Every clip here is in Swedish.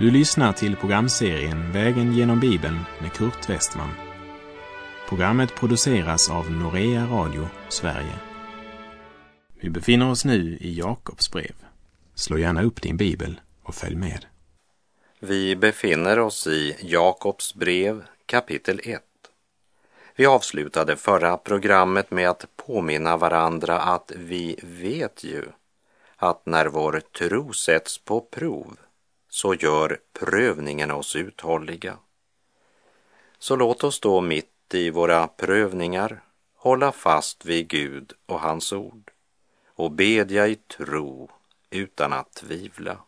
Du lyssnar till programserien Vägen genom Bibeln med Kurt Westman. Programmet produceras av Norea Radio Sverige. Vi befinner oss nu i Jakobs brev. Slå gärna upp din bibel och följ med. Vi befinner oss i Jakobs brev kapitel 1. Vi avslutade förra programmet med att påminna varandra att vi vet ju att när vår tro sätts på prov så gör prövningen oss uthålliga. Så låt oss då mitt i våra prövningar hålla fast vid Gud och hans ord och bedja i tro utan att tvivla.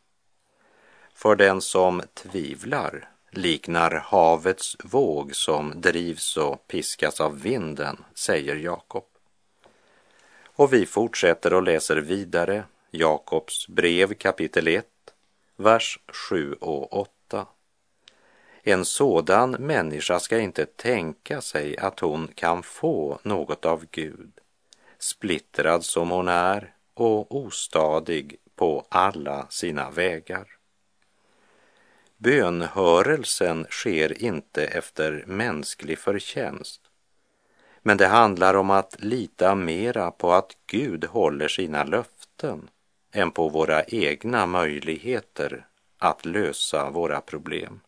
För den som tvivlar liknar havets våg som drivs och piskas av vinden, säger Jakob. Och vi fortsätter och läser vidare Jakobs brev kapitel 1, vers 7 och 8. En sådan människa ska inte tänka sig att hon kan få något av Gud, splittrad som hon är och ostadig på alla sina vägar. Bönhörelsen sker inte efter mänsklig förtjänst, men det handlar om att lita mera på att Gud håller sina löften än på våra egna möjligheter att lösa våra problem.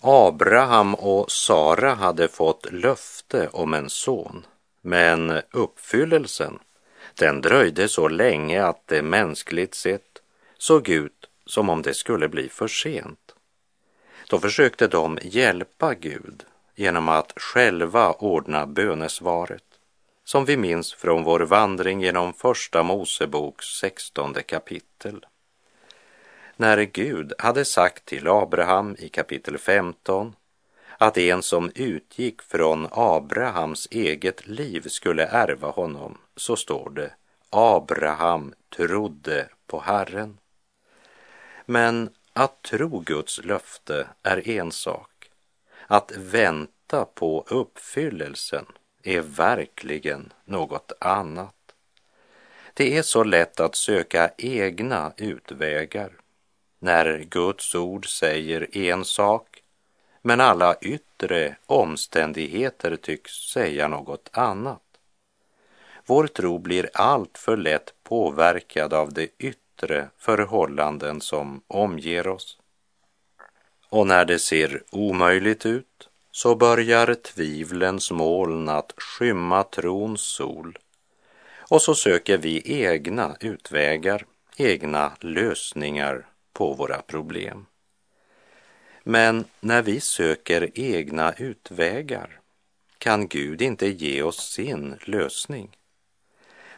Abraham och Sara hade fått löfte om en son, men uppfyllelsen, den dröjde så länge att det mänskligt sett såg ut som om det skulle bli för sent. Då försökte de hjälpa Gud genom att själva ordna bönesvaret, som vi minns från vår vandring genom Första Moseboks sextonde kapitel. När Gud hade sagt till Abraham i kapitel 15 att en som utgick från Abrahams eget liv skulle ärva honom, så står det Abraham trodde på Herren. Men att tro Guds löfte är en sak. Att vänta på uppfyllelsen är verkligen något annat. Det är så lätt att söka egna utvägar när Guds ord säger en sak men alla yttre omständigheter tycks säga något annat. Vår tro blir alltför lätt påverkad av de yttre förhållanden som omger oss. Och när det ser omöjligt ut så börjar tvivlens moln att skymma trons sol och så söker vi egna utvägar, egna lösningar på våra problem. Men när vi söker egna utvägar kan Gud inte ge oss sin lösning.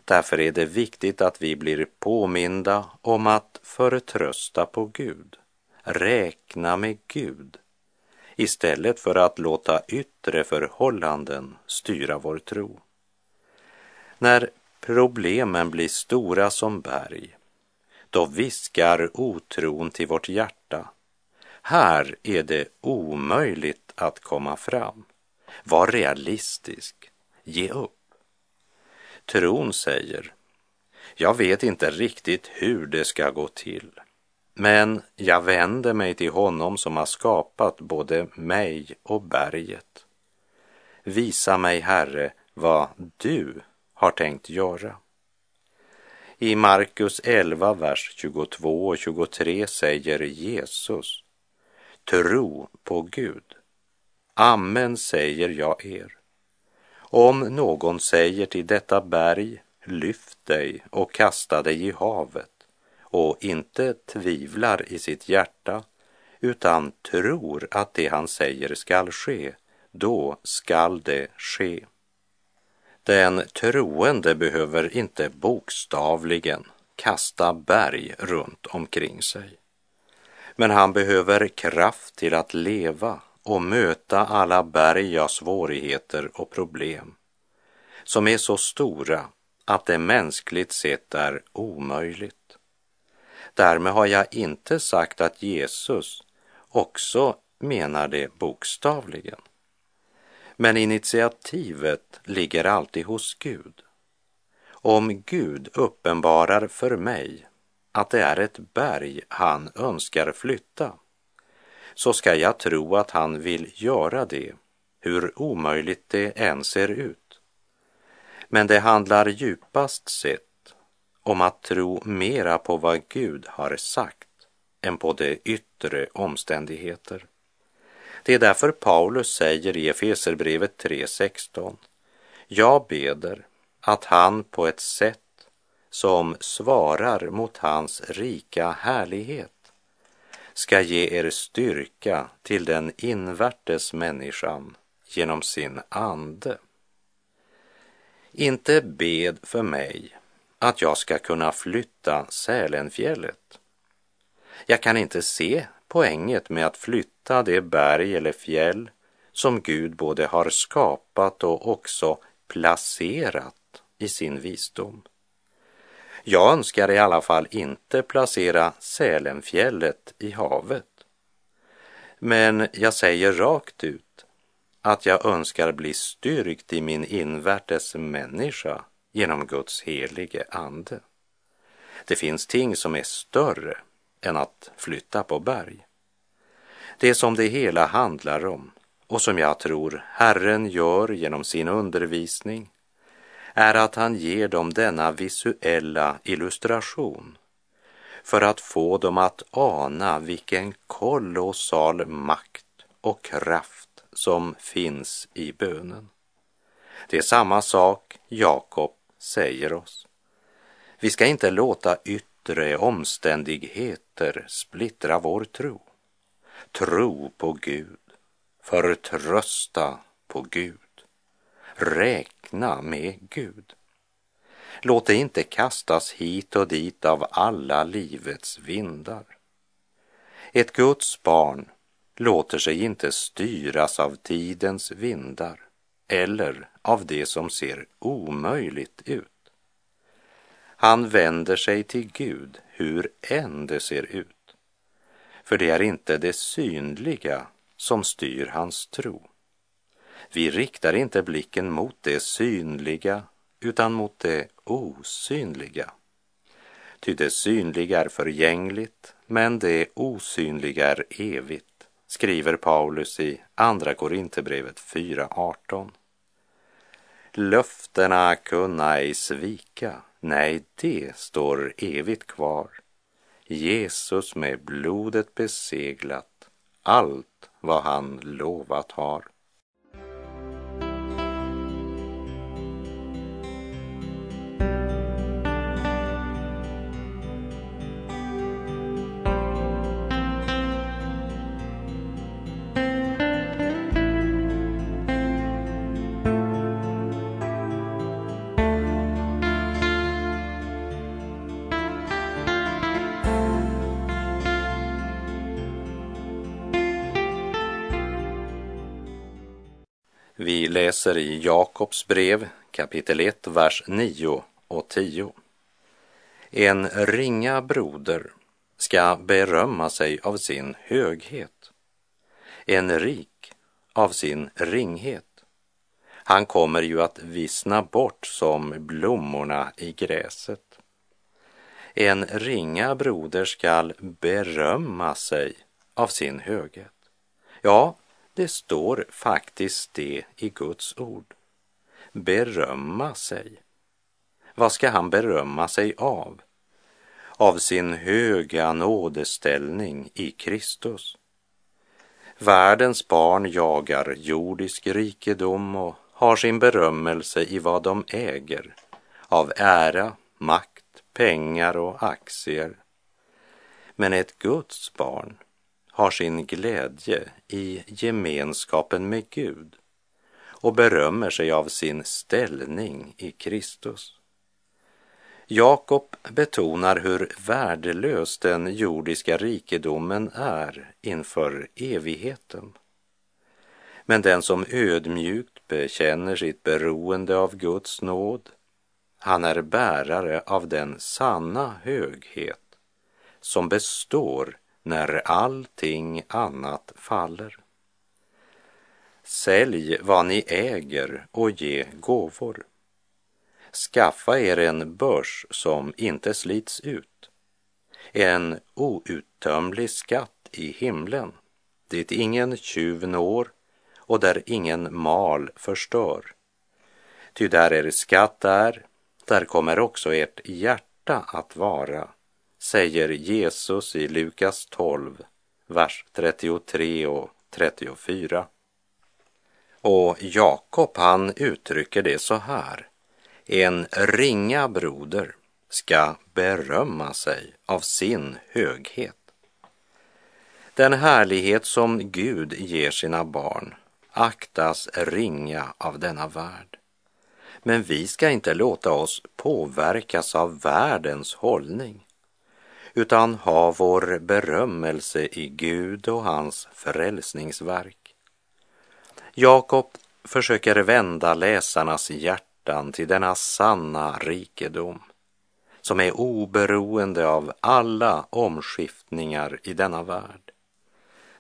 Därför är det viktigt att vi blir påminda om att förtrösta på Gud, räkna med Gud, istället för att låta yttre förhållanden styra vår tro. När problemen blir stora som berg, då viskar otron till vårt hjärta. Här är det omöjligt att komma fram. Var realistisk. Ge upp. Tron säger, jag vet inte riktigt hur det ska gå till, men jag vänder mig till honom som har skapat både mig och berget. Visa mig, Herre, vad du har tänkt göra. I Markus 11, vers 22 och 23 säger Jesus, tro på Gud. Amen säger jag er. Om någon säger till detta berg, lyft dig och kasta dig i havet och inte tvivlar i sitt hjärta utan tror att det han säger skall ske, då skall det ske. Den troende behöver inte bokstavligen kasta berg runt omkring sig. Men han behöver kraft till att leva och möta alla berg av svårigheter och problem som är så stora att det mänskligt sett är omöjligt. Därmed har jag inte sagt att Jesus också menar det bokstavligen. Men initiativet ligger alltid hos Gud. Om Gud uppenbarar för mig att det är ett berg han önskar flytta, så ska jag tro att han vill göra det, hur omöjligt det än ser ut. Men det handlar djupast sett om att tro mera på vad Gud har sagt än på de yttre omständigheter. Det är därför Paulus säger i Efeserbrevet 3.16 Jag beder att han på ett sätt som svarar mot hans rika härlighet ska ge er styrka till den invärtes människan genom sin ande. Inte bed för mig att jag ska kunna flytta Sälenfjället. Jag kan inte se poänget med att flytta det berg eller fjäll som Gud både har skapat och också placerat i sin visdom. Jag önskar i alla fall inte placera Sälenfjället i havet. Men jag säger rakt ut att jag önskar bli styrkt i min invärtes människa genom Guds helige ande. Det finns ting som är större än att flytta på berg. Det som det hela handlar om och som jag tror Herren gör genom sin undervisning är att han ger dem denna visuella illustration för att få dem att ana vilken kolossal makt och kraft som finns i bönen. Det är samma sak Jakob säger oss. Vi ska inte låta yttre omständigheter splittra vår tro. Tro på Gud, förtrösta på Gud, räkna med Gud. Låt det inte kastas hit och dit av alla livets vindar. Ett Guds barn låter sig inte styras av tidens vindar eller av det som ser omöjligt ut. Han vänder sig till Gud hur än det ser ut. För det är inte det synliga som styr hans tro. Vi riktar inte blicken mot det synliga utan mot det osynliga. Ty det synliga är förgängligt, men det osynliga är evigt, skriver Paulus i Andra Korinthierbrevet 4.18. Löftena kunna ej svika, nej, det står evigt kvar. Jesus med blodet beseglat allt vad han lovat har. Läser i Jakobs brev kapitel 1, vers 9 och 10. En ringa broder ska berömma sig av sin höghet, en rik av sin ringhet. Han kommer ju att vissna bort som blommorna i gräset. En ringa broder skall berömma sig av sin höghet. Ja, det står faktiskt det i Guds ord. Berömma sig. Vad ska han berömma sig av? Av sin höga nådeställning i Kristus. Världens barn jagar jordisk rikedom och har sin berömmelse i vad de äger av ära, makt, pengar och aktier. Men ett Guds barn har sin glädje i gemenskapen med Gud och berömmer sig av sin ställning i Kristus. Jakob betonar hur värdelös den jordiska rikedomen är inför evigheten. Men den som ödmjukt bekänner sitt beroende av Guds nåd, han är bärare av den sanna höghet som består när allting annat faller. Sälj vad ni äger och ge gåvor. Skaffa er en börs som inte slits ut, en outtömlig skatt i himlen, dit ingen tjuv når och där ingen mal förstör. Ty där er skatt är, där kommer också ert hjärta att vara, säger Jesus i Lukas 12, vers 33 och 34. Och Jakob han uttrycker det så här. En ringa broder ska berömma sig av sin höghet. Den härlighet som Gud ger sina barn aktas ringa av denna värld. Men vi ska inte låta oss påverkas av världens hållning utan ha vår berömmelse i Gud och hans frälsningsverk. Jakob försöker vända läsarnas hjärtan till denna sanna rikedom som är oberoende av alla omskiftningar i denna värld.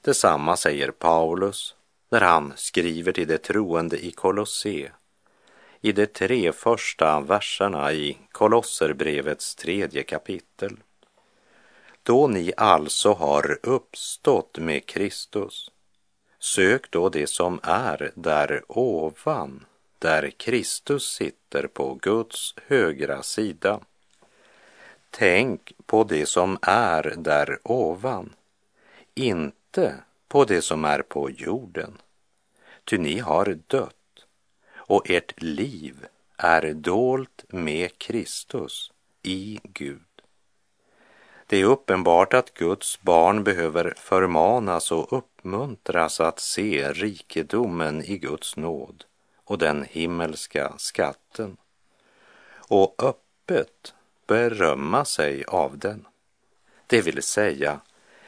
Detsamma säger Paulus när han skriver till de troende i Kolosse i de tre första verserna i Kolosserbrevets tredje kapitel. Då ni alltså har uppstått med Kristus, sök då det som är där ovan, där Kristus sitter på Guds högra sida. Tänk på det som är där ovan, inte på det som är på jorden. Ty ni har dött och ert liv är dolt med Kristus i Gud. Det är uppenbart att Guds barn behöver förmanas och uppmuntras att se rikedomen i Guds nåd och den himmelska skatten och öppet berömma sig av den. Det vill säga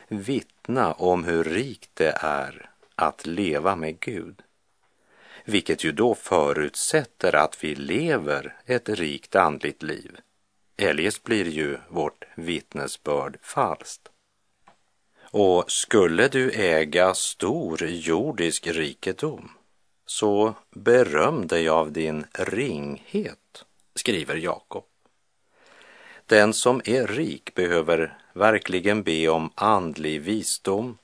vittna om hur rikt det är att leva med Gud. Vilket ju då förutsätter att vi lever ett rikt andligt liv. Eljest blir ju vårt vittnesbörd falskt. Och skulle du äga stor jordisk rikedom, så beröm dig av din ringhet, skriver Jakob. Den som är rik behöver verkligen be om andlig visdom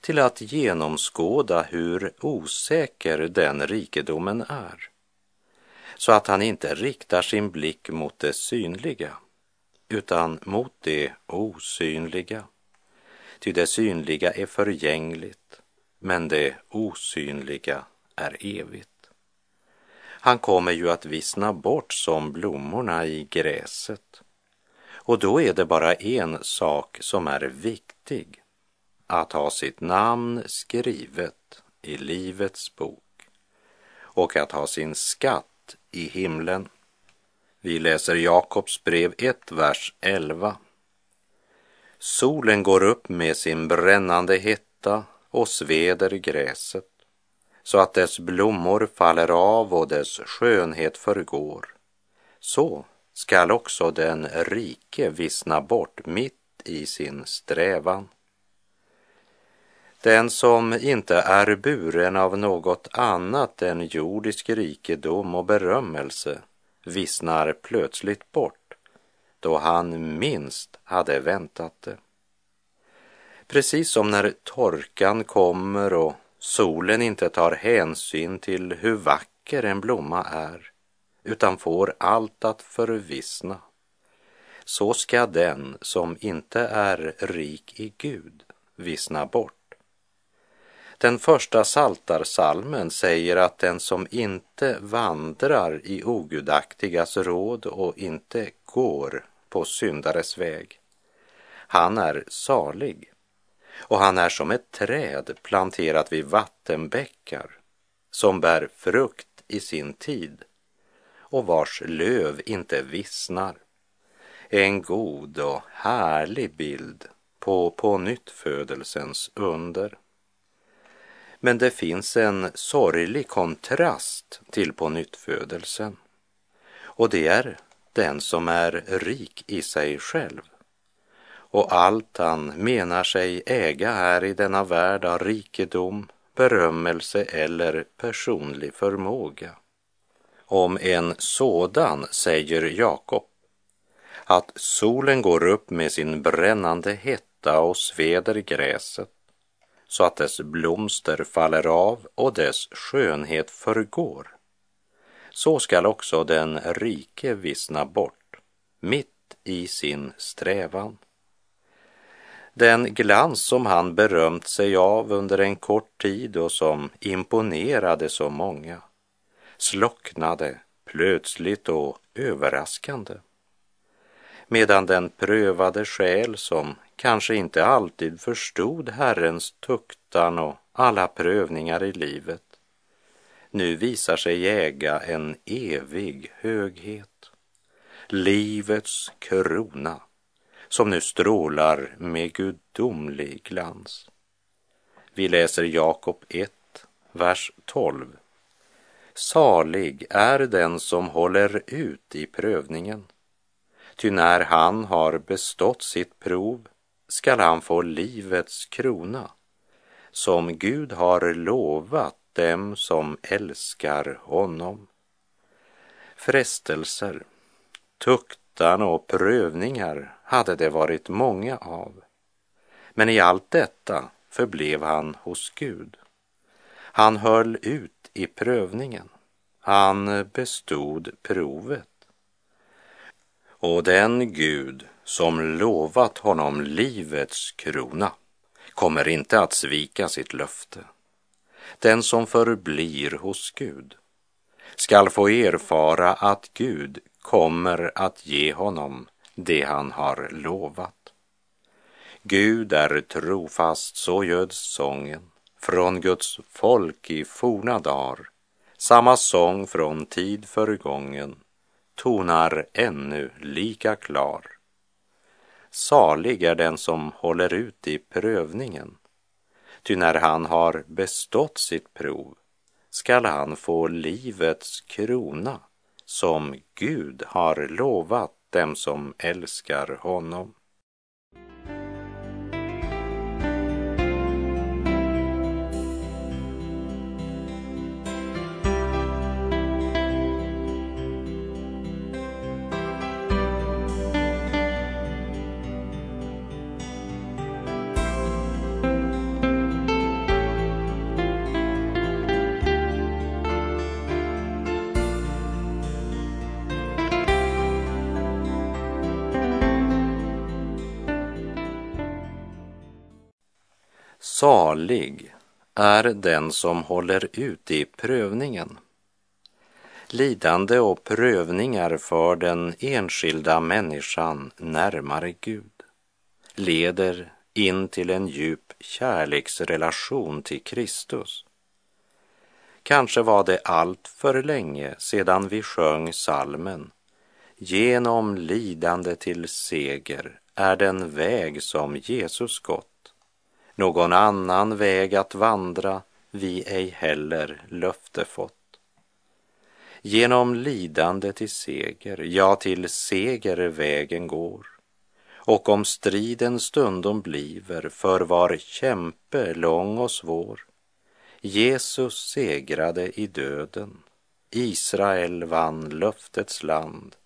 till att genomskåda hur osäker den rikedomen är, så att han inte riktar sin blick mot det synliga, utan mot det osynliga. Ty det synliga är förgängligt, men det osynliga är evigt. Han kommer ju att vissna bort som blommorna i gräset. Och då är det bara en sak som är viktig, att ha sitt namn skrivet i Livets bok och att ha sin skatt i himlen. Vi läser Jakobs brev 1, vers 11. Solen går upp med sin brännande hetta och sveder gräset så att dess blommor faller av och dess skönhet förgår. Så skall också den rike vissna bort mitt i sin strävan. Den som inte är buren av något annat än jordisk rikedom och berömmelse vissnar plötsligt bort då han minst hade väntat det. Precis som när torkan kommer och solen inte tar hänsyn till hur vacker en blomma är utan får allt att förvissna. Så ska den som inte är rik i Gud vissna bort. Den första saltarsalmen säger att den som inte vandrar i ogudaktigas råd och inte går på syndares väg, han är salig och han är som ett träd planterat vid vattenbäckar som bär frukt i sin tid och vars löv inte vissnar. En god och härlig bild på pånyttfödelsens under. Men det finns en sorglig kontrast till på nyttfödelsen och det är den som är rik i sig själv och allt han menar sig äga här i denna värld av rikedom, berömmelse eller personlig förmåga. Om en sådan säger Jakob, att solen går upp med sin brännande hetta och sveder gräset så att dess blomster faller av och dess skönhet förgår. Så skall också den rike vissna bort mitt i sin strävan. Den glans som han berömt sig av under en kort tid och som imponerade så många slocknade plötsligt och överraskande. Medan den prövade själ som kanske inte alltid förstod Herrens tuktan och alla prövningar i livet nu visar sig äga en evig höghet. Livets krona som nu strålar med gudomlig glans. Vi läser Jakob 1, vers 12. Salig är den som håller ut i prövningen. Ty när han har bestått sitt prov skall han få livets krona som Gud har lovat dem som älskar honom. Frestelser, tuktan och prövningar hade det varit många av. Men i allt detta förblev han hos Gud. Han höll ut i prövningen. Han bestod provet. Och den Gud som lovat honom livets krona kommer inte att svika sitt löfte. Den som förblir hos Gud skall få erfara att Gud kommer att ge honom det han har lovat. Gud är trofast, så göds sången från Guds folk i forna dagar. Samma sång från tid förgången tonar ännu lika klar. Salig är den som håller ut i prövningen, ty när han har bestått sitt prov skall han få livets krona som Gud har lovat dem som älskar honom. Salig är den som håller ut i prövningen. Lidande och prövningar för den enskilda människan närmare Gud leder in till en djup kärleksrelation till Kristus. Kanske var det allt för länge sedan vi sjöng salmen Genom lidande till seger är den väg som Jesus gått någon annan väg att vandra vi ej heller löfte fått. Genom lidande till seger, ja till seger vägen går. Och om striden stundom bliver för var kämpe lång och svår. Jesus segrade i döden, Israel vann löftets land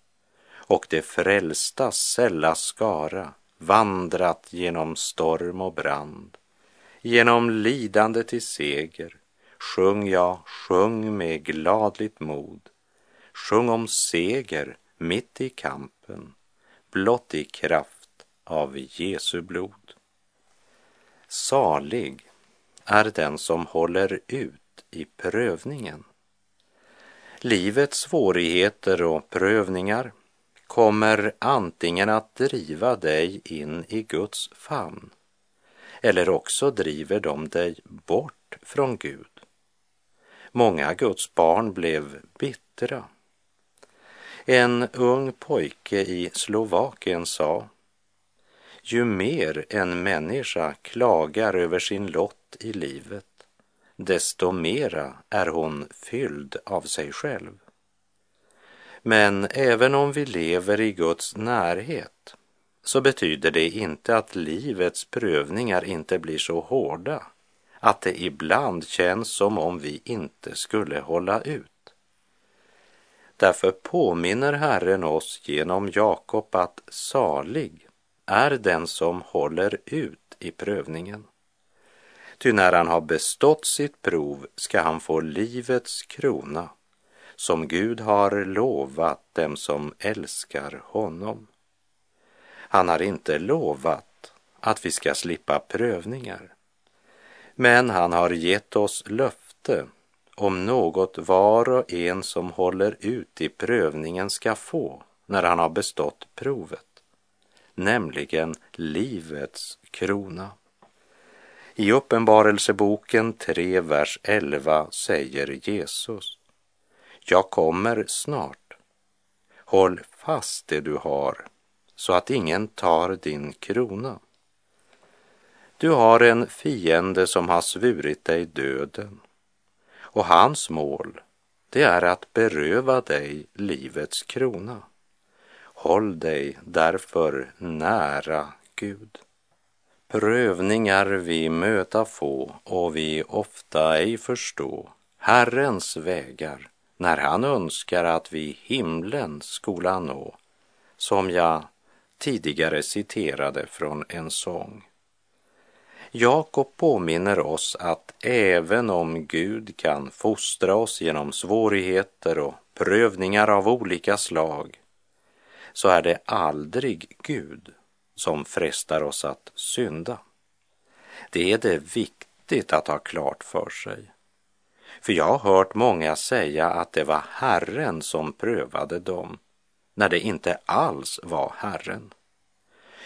och det frälsta sälla skara vandrat genom storm och brand. Genom lidande till seger sjung jag, sjung med gladligt mod. Sjung om seger mitt i kampen, blott i kraft av Jesu blod. Salig är den som håller ut i prövningen. Livets svårigheter och prövningar kommer antingen att driva dig in i Guds famn eller också driver de dig bort från Gud. Många Guds barn blev bittra. En ung pojke i Slovakien sa ju mer en människa klagar över sin lott i livet, desto mera är hon fylld av sig själv. Men även om vi lever i Guds närhet så betyder det inte att livets prövningar inte blir så hårda att det ibland känns som om vi inte skulle hålla ut. Därför påminner Herren oss genom Jakob att salig är den som håller ut i prövningen. Ty när han har bestått sitt prov ska han få livets krona som Gud har lovat dem som älskar honom. Han har inte lovat att vi ska slippa prövningar. Men han har gett oss löfte om något var och en som håller ut i prövningen ska få när han har bestått provet, nämligen livets krona. I Uppenbarelseboken 3, vers 11 säger Jesus, jag kommer snart. Håll fast det du har så att ingen tar din krona. Du har en fiende som har svurit dig döden och hans mål det är att beröva dig livets krona. Håll dig därför nära Gud. Prövningar vi möta få och vi ofta ej förstå Herrens vägar när han önskar att vi himlen skola nå, som jag tidigare citerade från en sång. Jakob påminner oss att även om Gud kan fostra oss genom svårigheter och prövningar av olika slag, så är det aldrig Gud som frestar oss att synda. Det är det viktigt att ha klart för sig. För jag har hört många säga att det var Herren som prövade dem, när det inte alls var Herren.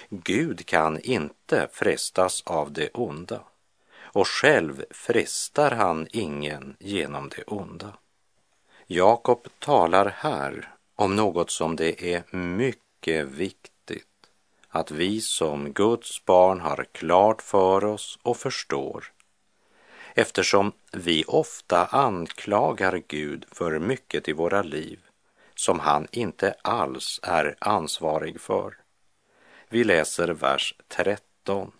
Gud kan inte frestas av det onda och själv frestar han ingen genom det onda. Jakob talar här om något som det är mycket viktigt att vi som Guds barn har klart för oss och förstår eftersom vi ofta anklagar Gud för mycket i våra liv som han inte alls är ansvarig för. Vi läser vers 13.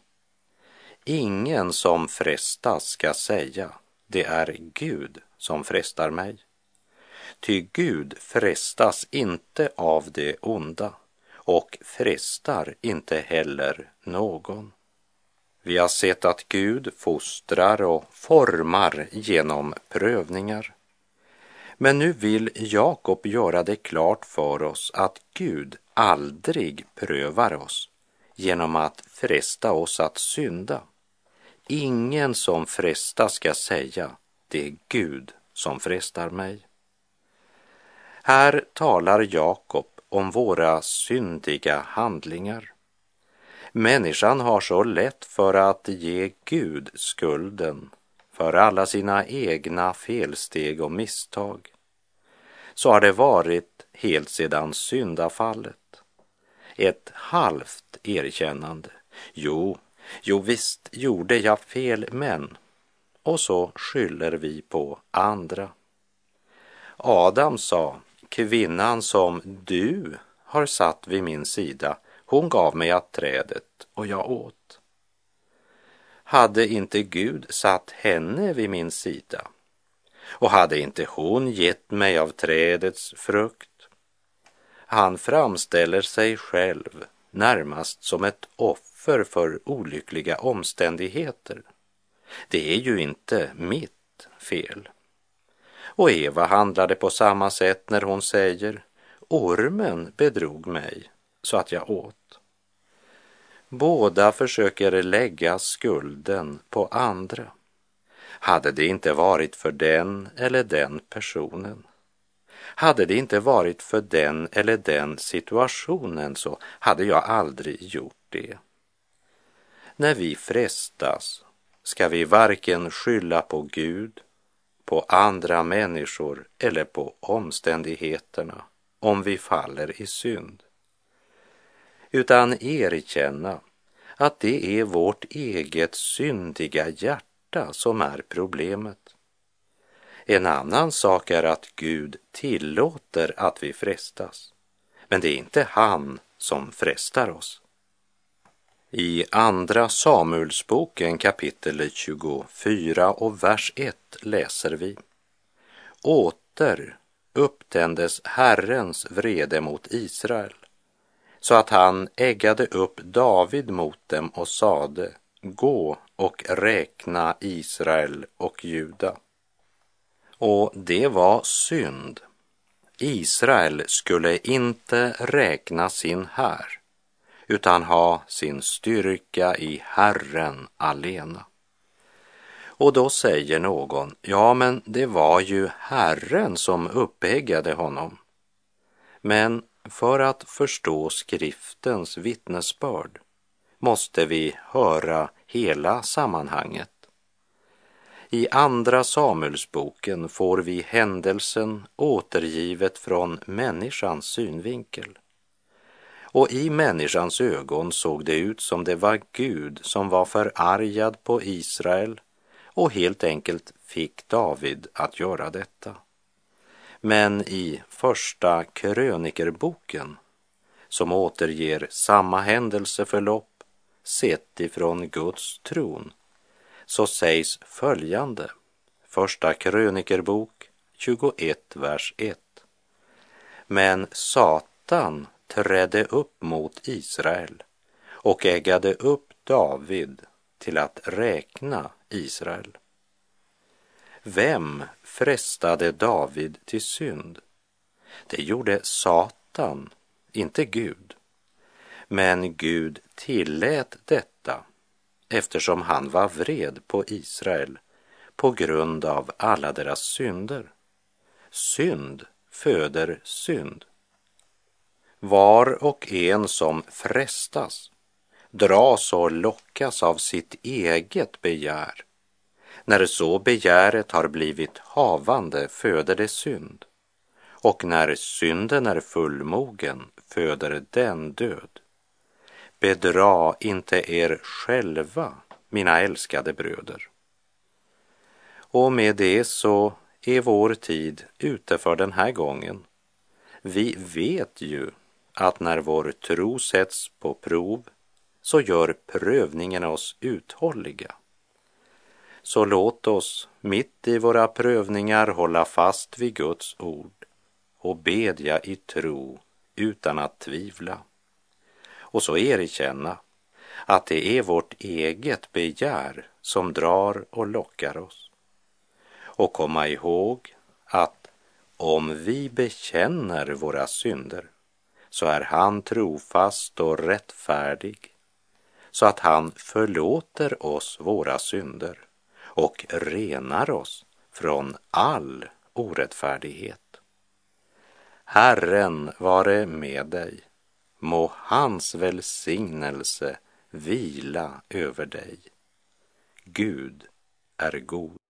Ingen som frestas ska säga, det är Gud som frestar mig. Ty Gud frestas inte av det onda och frestar inte heller någon. Vi har sett att Gud fostrar och formar genom prövningar. Men nu vill Jakob göra det klart för oss att Gud aldrig prövar oss genom att fresta oss att synda. Ingen som frestar ska säga, det är Gud som frestar mig. Här talar Jakob om våra syndiga handlingar. Människan har så lätt för att ge Gud skulden för alla sina egna felsteg och misstag. Så har det varit helt sedan syndafallet. Ett halvt erkännande. Jo, jo visst gjorde jag fel, men... Och så skyller vi på andra. Adam sa, kvinnan som du har satt vid min sida hon gav mig att trädet och jag åt. Hade inte Gud satt henne vid min sida? Och hade inte hon gett mig av trädets frukt? Han framställer sig själv närmast som ett offer för olyckliga omständigheter. Det är ju inte mitt fel. Och Eva handlade på samma sätt när hon säger ormen bedrog mig så att jag åt. Båda försöker lägga skulden på andra. Hade det inte varit för den eller den personen, hade det inte varit för den eller den situationen så hade jag aldrig gjort det. När vi frestas ska vi varken skylla på Gud, på andra människor eller på omständigheterna om vi faller i synd utan erkänna att det är vårt eget syndiga hjärta som är problemet. En annan sak är att Gud tillåter att vi frestas, men det är inte han som frestar oss. I Andra Samuelsboken kapitel 24 och vers 1 läser vi Åter upptändes Herrens vrede mot Israel så att han äggade upp David mot dem och sade gå och räkna Israel och Juda. Och det var synd. Israel skulle inte räkna sin här utan ha sin styrka i Herren alena. Och då säger någon, ja men det var ju Herren som uppeggade honom. Men för att förstå skriftens vittnesbörd måste vi höra hela sammanhanget. I Andra Samuelsboken får vi händelsen återgivet från människans synvinkel. Och i människans ögon såg det ut som det var Gud som var förargad på Israel och helt enkelt fick David att göra detta. Men i första krönikerboken, som återger samma händelseförlopp sett ifrån Guds tron, så sägs följande, första krönikerbok 21, vers 1. Men Satan trädde upp mot Israel och ägade upp David till att räkna Israel. Vem frestade David till synd? Det gjorde Satan, inte Gud. Men Gud tillät detta eftersom han var vred på Israel på grund av alla deras synder. Synd föder synd. Var och en som frestas dras och lockas av sitt eget begär. När så begäret har blivit havande föder det synd. Och när synden är fullmogen föder den död. Bedra inte er själva, mina älskade bröder. Och med det så är vår tid ute för den här gången. Vi vet ju att när vår tro sätts på prov så gör prövningen oss uthålliga. Så låt oss mitt i våra prövningar hålla fast vid Guds ord och bedja i tro utan att tvivla. Och så erkänna att det är vårt eget begär som drar och lockar oss. Och komma ihåg att om vi bekänner våra synder så är han trofast och rättfärdig så att han förlåter oss våra synder och renar oss från all orättfärdighet. Herren vare med dig. Må hans välsignelse vila över dig. Gud är god.